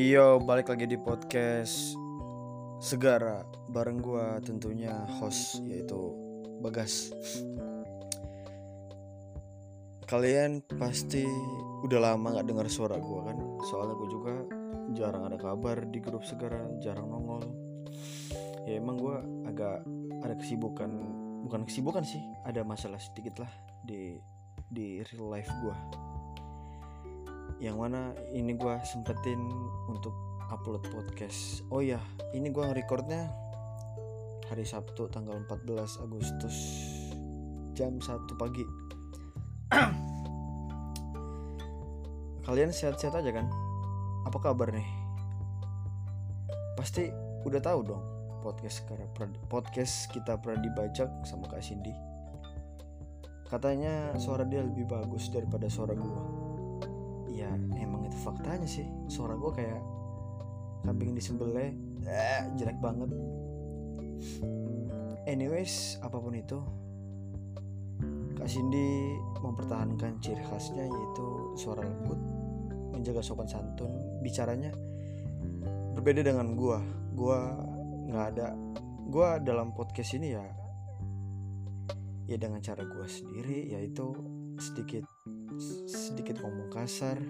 Iyo, balik lagi di podcast Segara bareng gua tentunya host yaitu Bagas. Kalian pasti udah lama nggak dengar suara gua kan? Soalnya gua juga jarang ada kabar di grup Segara, jarang nongol. Ya emang gua agak ada kesibukan, bukan kesibukan sih, ada masalah sedikit lah di di real life gua yang mana ini gue sempetin untuk upload podcast. Oh ya ini gue ngerecordnya hari Sabtu tanggal 14 Agustus jam 1 pagi. Kalian sehat-sehat aja kan? Apa kabar nih? Pasti udah tahu dong podcast podcast kita pernah dibajak sama Kak Cindy. Katanya suara dia lebih bagus daripada suara gue ya emang itu faktanya sih. Suara gue kayak kambing disembelih eh, jelek banget. Anyways apa pun itu Kak Cindy mempertahankan ciri khasnya yaitu suara lembut menjaga sopan santun. Bicaranya berbeda dengan gue gue nggak ada gue dalam podcast ini ya ya dengan cara gue sendiri yaitu sedikit sedikit ngomong kasar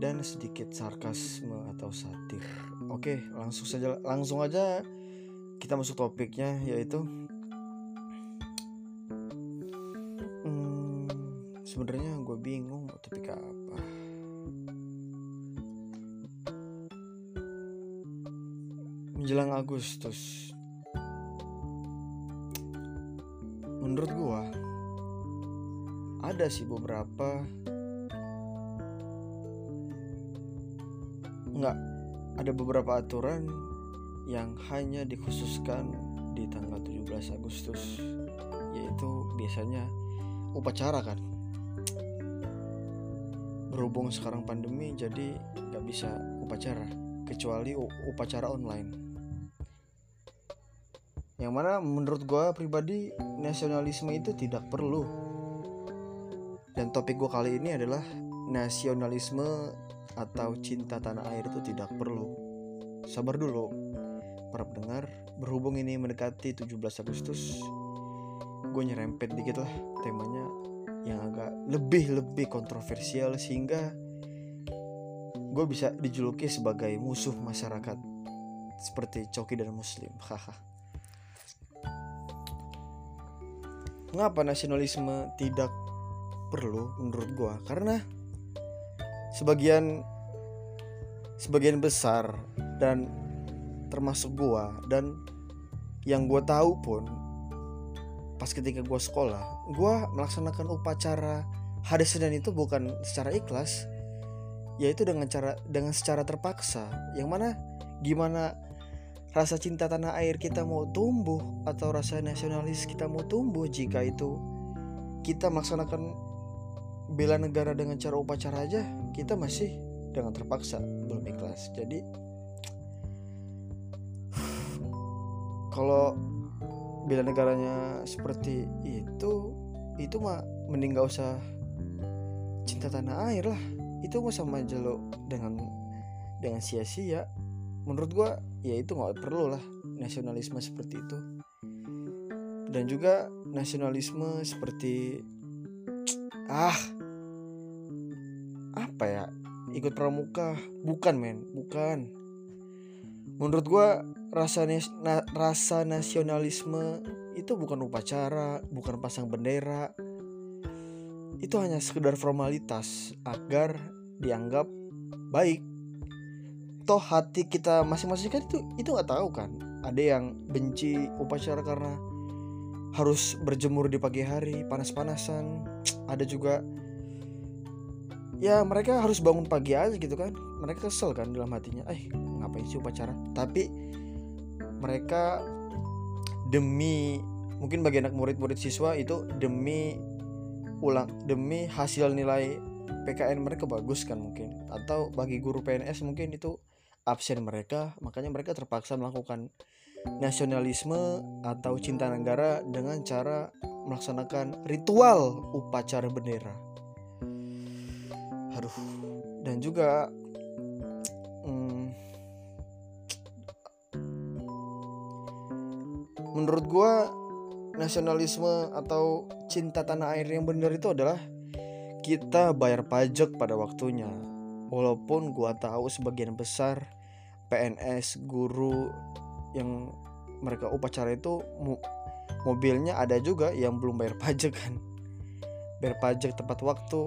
dan sedikit sarkasme atau satir. Oke, langsung saja langsung aja kita masuk topiknya yaitu hmm, sebenarnya gue bingung mau topik apa. Menjelang Agustus, ada sih beberapa. Nggak ada beberapa aturan yang hanya dikhususkan di tanggal 17 Agustus yaitu biasanya upacara kan. Berhubung sekarang pandemi jadi nggak bisa upacara kecuali upacara online. Yang mana menurut gue pribadi nasionalisme itu tidak perlu dan topik gue kali ini adalah nasionalisme atau cinta tanah air itu tidak perlu. Sabar dulu, para pendengar. Berhubung ini mendekati 17 Agustus, gue nyerempet dikit lah temanya yang agak lebih-lebih kontroversial sehingga gue bisa dijuluki sebagai musuh masyarakat seperti Coki dan Muslim. Haha. Mengapa nasionalisme tidak perlu menurut gue karena sebagian sebagian besar dan termasuk gue dan yang gue tahu pun pas ketika gue sekolah gue melaksanakan upacara hari Senin itu bukan secara ikhlas yaitu dengan cara dengan secara terpaksa. Yang mana gimana rasa cinta tanah air kita mau tumbuh atau rasa nasionalis kita mau tumbuh jika itu kita melaksanakan bela negara dengan cara upacara aja kita masih dengan terpaksa belum ikhlas. Jadi kalau bela negaranya seperti itu itu mah mending gak usah cinta tanah air lah. Itu mah sama aja lo dengan dengan sia-sia. Menurut gua ya itu nggak perlu lah nasionalisme seperti itu. Dan juga nasionalisme seperti ah apa ya ikut pramuka. Bukan men bukan. Menurut gue rasa na, rasa nasionalisme itu bukan upacara bukan pasang bendera. Itu hanya sekedar formalitas agar dianggap baik. Toh hati kita masing-masing kan itu itu nggak tahu kan ada yang benci upacara karena harus berjemur di pagi hari panas-panasan. Ada juga ya mereka harus bangun pagi aja gitu kan. Mereka kesel kan dalam hatinya. Eh ngapain sih upacara? Tapi mereka demi mungkin bagi anak murid-murid siswa itu demi ulang demi hasil nilai PKN mereka bagus kan mungkin. Atau bagi guru PNS mungkin itu absen mereka. Makanya mereka terpaksa melakukan nasionalisme atau cinta negara dengan cara melaksanakan ritual upacara bendera aduh. Dan juga hmm, menurut gue nasionalisme atau cinta tanah air yang benar itu adalah kita bayar pajak pada waktunya. Walaupun gue tahu sebagian besar PNS guru yang mereka upacara itu mobilnya ada juga yang belum bayar pajak kan. Bayar pajak tepat waktu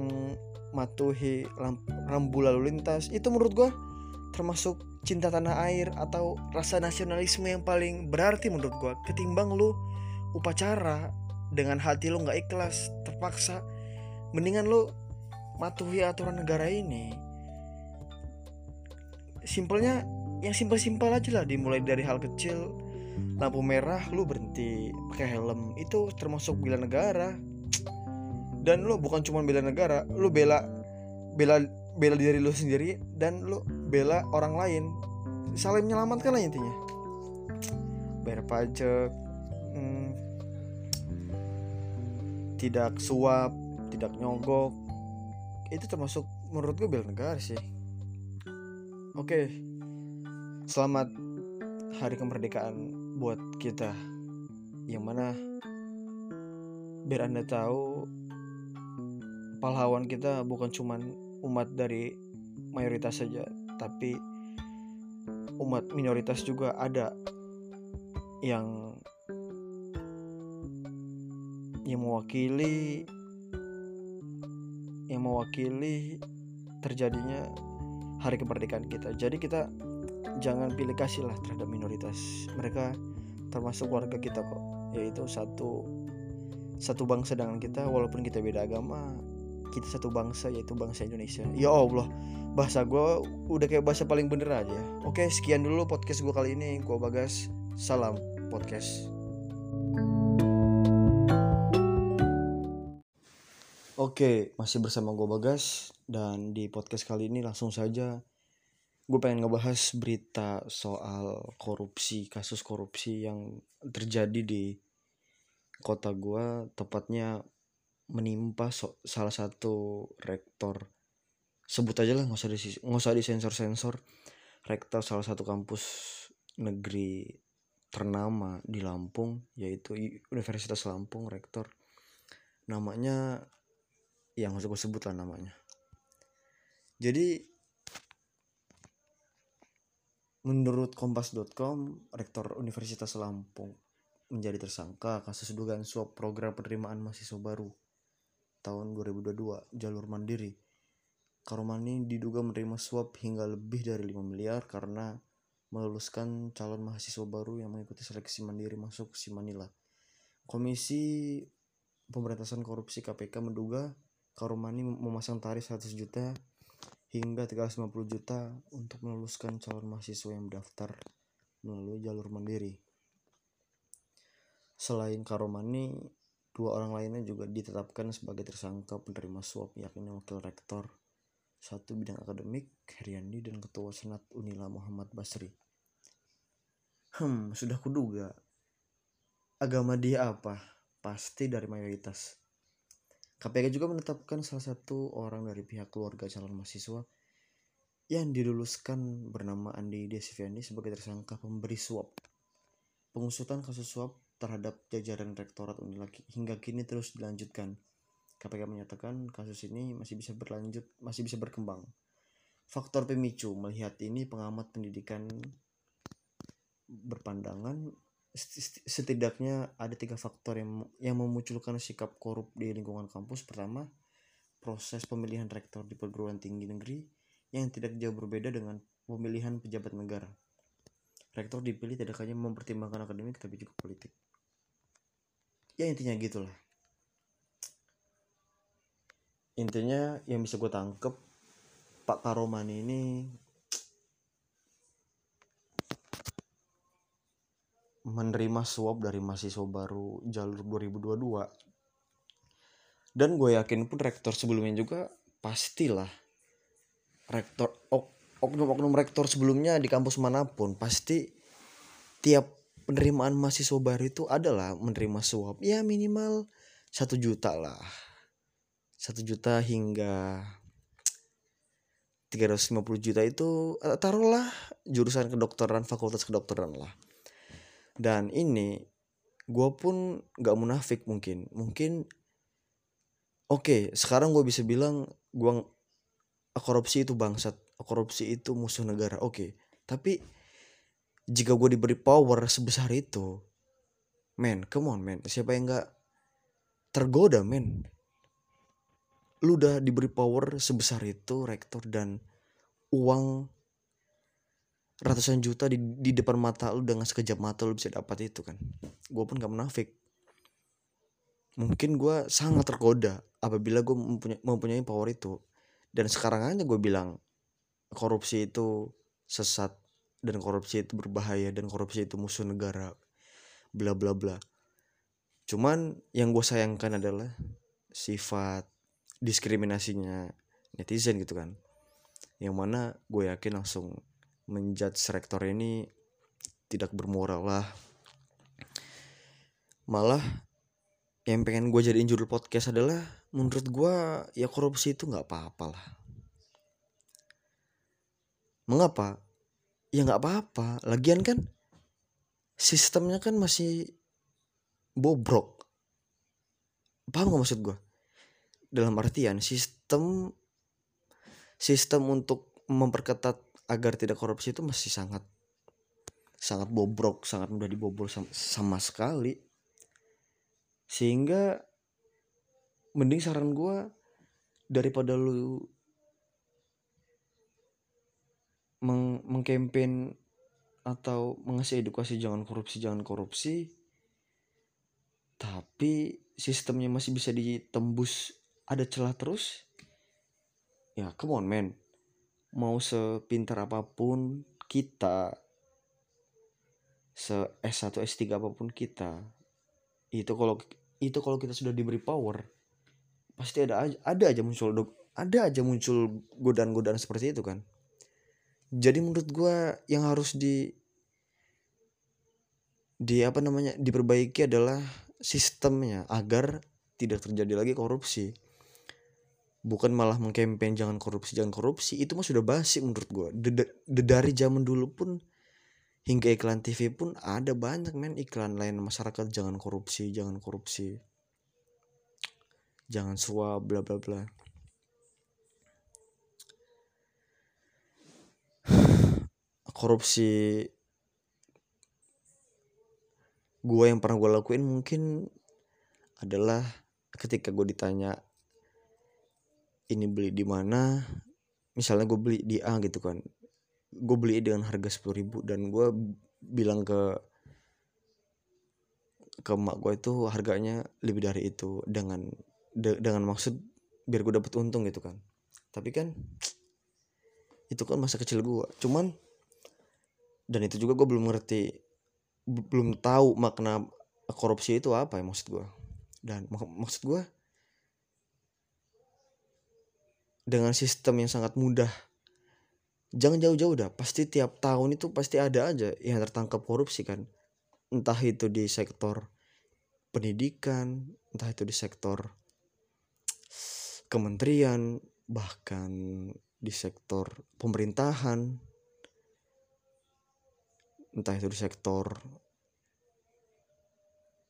mm, matuhi rambu lalu lintas. Itu menurut gue termasuk cinta tanah air atau rasa nasionalisme yang paling berarti menurut gue ketimbang lu upacara dengan hati lu nggak ikhlas terpaksa mendingan lu matuhi aturan negara ini. Simpelnya yang simpel-simpel aja lah dimulai dari hal kecil. Lampu merah lu berhenti pakai helm. Itu termasuk bela negara dan lu bukan cuma bela negara lu bela bela bela diri lu sendiri dan lu bela orang lain. Saling menyelamatkan lah intinya. Bayar pajak hmm, tidak suap tidak nyogok. Itu termasuk menurut gue bela negara sih. Oke selamat hari kemerdekaan buat kita. Yang mana biar anda tahu pahlawan kita bukan cuman umat dari mayoritas saja tapi umat minoritas juga ada yang yang mewakili yang mewakili terjadinya hari kemerdekaan kita. Jadi kita jangan pilih kasih lah terhadap minoritas. Mereka termasuk warga kita kok, yaitu satu satu bangsa dengan kita walaupun kita beda agama kita satu bangsa yaitu bangsa Indonesia. Ya Allah bahasa gue udah kayak bahasa paling bener aja. Oke sekian dulu podcast gue kali ini. Gue Bagas salam podcast. Oke, masih bersama gue Bagas dan di podcast kali ini langsung saja gue pengen ngebahas berita soal korupsi, kasus korupsi yang terjadi di kota gue, tepatnya menimpa so, salah satu rektor. Sebut aja lah nggak usah di nggak usah disensor sensor rektor salah satu kampus negeri ternama di Lampung yaitu Universitas Lampung rektor. Namanya yang harus gue sebut lah namanya. Jadi menurut kompas.com rektor Universitas Lampung menjadi tersangka kasus dugaan suap program penerimaan mahasiswa baru tahun 2022 jalur mandiri. Karomani diduga menerima suap hingga lebih dari 5 miliar karena meluluskan calon mahasiswa baru yang mengikuti seleksi mandiri masuk Simanila. Komisi Pemberantasan Korupsi KPK menduga Karomani memasang tarif 100 juta hingga 350 juta untuk meluluskan calon mahasiswa yang mendaftar melalui jalur mandiri. Selain Karomani, Dua orang lainnya juga ditetapkan sebagai tersangka penerima suap yakni wakil rektor satu bidang akademik Heriandi dan ketua senat Unila Muhammad Basri. Hmm, sudah kuduga. Agama dia apa? Pasti dari mayoritas. KPK juga menetapkan salah satu orang dari pihak keluarga calon mahasiswa yang diluluskan bernama Andi Desiviani sebagai tersangka pemberi suap. Pengusutan kasus suap terhadap jajaran rektorat Unila hingga kini terus dilanjutkan. KPK menyatakan kasus ini masih bisa berlanjut, masih bisa berkembang. Faktor pemicu melihat ini pengamat pendidikan berpandangan setidaknya ada tiga faktor yang yang memunculkan sikap korup di lingkungan kampus. Pertama, proses pemilihan rektor di perguruan tinggi negeri yang tidak jauh berbeda dengan pemilihan pejabat negara. Rektor dipilih tidak hanya mempertimbangkan akademik tapi juga politik ya intinya gitulah. Intinya yang bisa gue tangkep Pak Karoman ini menerima suap dari mahasiswa baru jalur 2022 dan gue yakin pun rektor sebelumnya juga pastilah rektor oknum-oknum rektor sebelumnya di kampus mana pun pasti tiap penerimaan mahasiswa baru itu adalah menerima suap. Ya minimal satu juta lah. Satu juta hingga 350 juta itu uh, taruhlah jurusan kedokteran fakultas kedokteran lah. Dan ini gue pun nggak munafik mungkin. Mungkin oke okay, sekarang gue bisa bilang gue korupsi itu bangsat. Korupsi itu musuh negara. Oke okay. tapi jika gue diberi power sebesar itu men come on men. Siapa yang nggak tergoda men? Lu udah diberi power sebesar itu rektor dan uang ratusan juta di, di depan mata lu dengan sekejap mata lu bisa dapat itu kan? Gue pun gak menafik mungkin gue sangat tergoda apabila gue mempunyai, mempunyai power itu. Dan sekarang aja gue bilang korupsi itu sesat dan korupsi itu berbahaya dan korupsi itu musuh negara bla bla bla. Cuman yang gue sayangkan adalah sifat diskriminasinya netizen gitu kan. Yang mana gue yakin langsung menjudge rektor ini tidak bermoral lah. Malah yang pengen gue jadiin judul podcast adalah menurut gue ya korupsi itu nggak apa-apa lah. Mengapa ya nggak apa-apa. Lagian kan sistemnya kan masih bobrok. Paham gak maksud gue dalam artian sistem sistem untuk memperketat agar tidak korupsi itu masih sangat sangat bobrok, sangat mudah dibobol sama, sama sekali. Sehingga mending saran gue daripada lu meng mengkampen atau mengasih edukasi jangan korupsi jangan korupsi tapi sistemnya masih bisa ditembus ada celah terus ya come on man. Mau sepintar apa pun kita se S1 S3 apa pun kita itu kalau itu kalau kita sudah diberi power pasti ada ada aja muncul ada aja muncul godaan-godaan seperti itu kan jadi menurut gue yang harus di di apa namanya diperbaiki adalah sistemnya agar tidak terjadi lagi korupsi. Bukan malah mengkampen jangan korupsi jangan korupsi. Itu mah sudah basi menurut gue dari zaman dulu pun hingga iklan TV pun ada banyak men iklan lain. Masyarakat jangan korupsi jangan korupsi. Jangan suap bla bla bla korupsi gue yang pernah gue lakuin mungkin adalah ketika gue ditanya ini beli di mana? Misalnya gue beli di A gitu kan. Gue beli dengan harga sepuluh ribu dan gue bilang ke ke mak gue itu harganya lebih dari itu dengan de, dengan maksud biar gue dapet untung gitu kan. Tapi kan itu kan masa kecil gue cuman dan itu juga gue belum ngerti belum tahu makna korupsi itu apa ya maksud gue dan mak maksud gue dengan sistem yang sangat mudah jangan jauh-jauh dah. Pasti tiap tahun itu pasti ada aja yang tertangkap korupsi kan. Entah itu di sektor pendidikan entah itu di sektor kementerian bahkan di sektor pemerintahan entah itu di sektor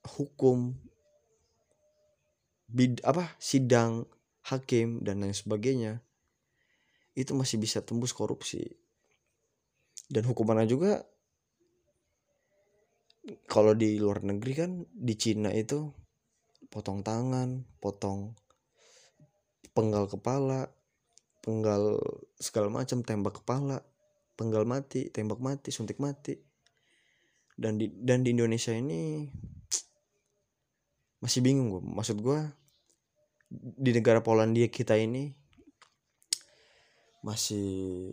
hukum bid apa sidang hakim dan lain sebagainya itu masih bisa tembus korupsi. Dan hukumannya juga kalau di luar negeri kan di Cina itu potong tangan potong penggal kepala penggal segala macam tembak kepala penggal mati tembak mati suntik mati dan di dan di Indonesia ini masih bingung gue maksud gue di negara Polandia kita ini masih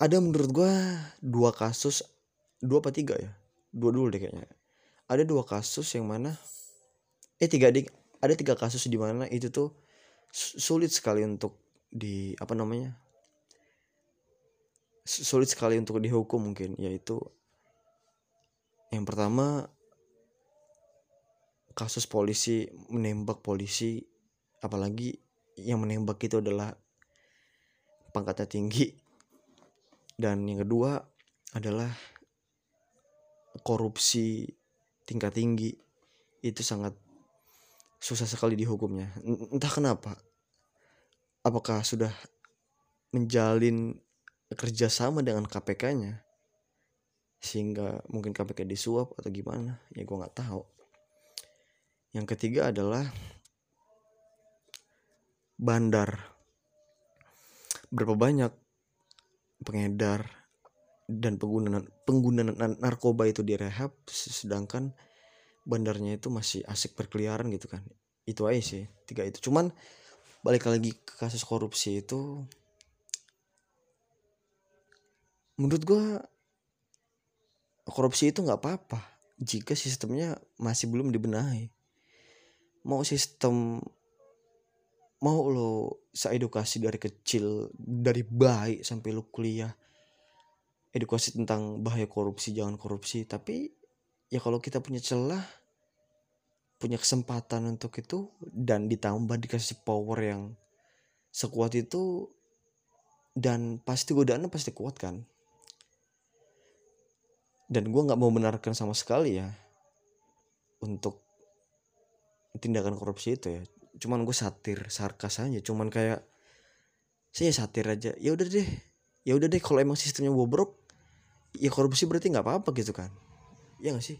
ada menurut gue dua kasus dua apa tiga ya? Dua dulu deh kayaknya. Ada dua kasus yang mana eh tiga di ada tiga kasus di mana itu tuh sulit sekali untuk di apa namanya sulit sekali untuk dihukum mungkin yaitu yang pertama kasus polisi menembak polisi apalagi yang menembak itu adalah pangkatnya tinggi. Dan yang kedua adalah korupsi tingkat tinggi. Itu sangat susah sekali dihukumnya. Entah kenapa apakah sudah menjalin kerjasama dengan KPK-nya sehingga mungkin KPK disuap atau gimana ya gue nggak tahu. Yang ketiga adalah bandar. Berapa banyak pengedar dan pengguna pengguna narkoba itu direhab sedangkan bandarnya itu masih asik berkeliaran gitu kan. Itu aja sih tiga itu. Cuman balik lagi ke kasus korupsi itu menurut gue korupsi itu nggak apa-apa jika sistemnya masih belum dibenahi. Mau sistem mau lo seedukasi dari kecil dari bayi sampai lo kuliah edukasi tentang bahaya korupsi jangan korupsi. Tapi ya kalau kita punya celah punya kesempatan untuk itu dan ditambah dikasih power yang sekuat itu dan pasti godaannya pasti kuat kan dan gue nggak mau benarkan sama sekali ya untuk tindakan korupsi itu ya. Cuman gue satir sarkas aja. Cuman kayak saya satir aja. Ya udah deh. Ya udah deh kalau emang sistemnya bobrok ya korupsi berarti nggak apa-apa gitu kan. Ya gak sih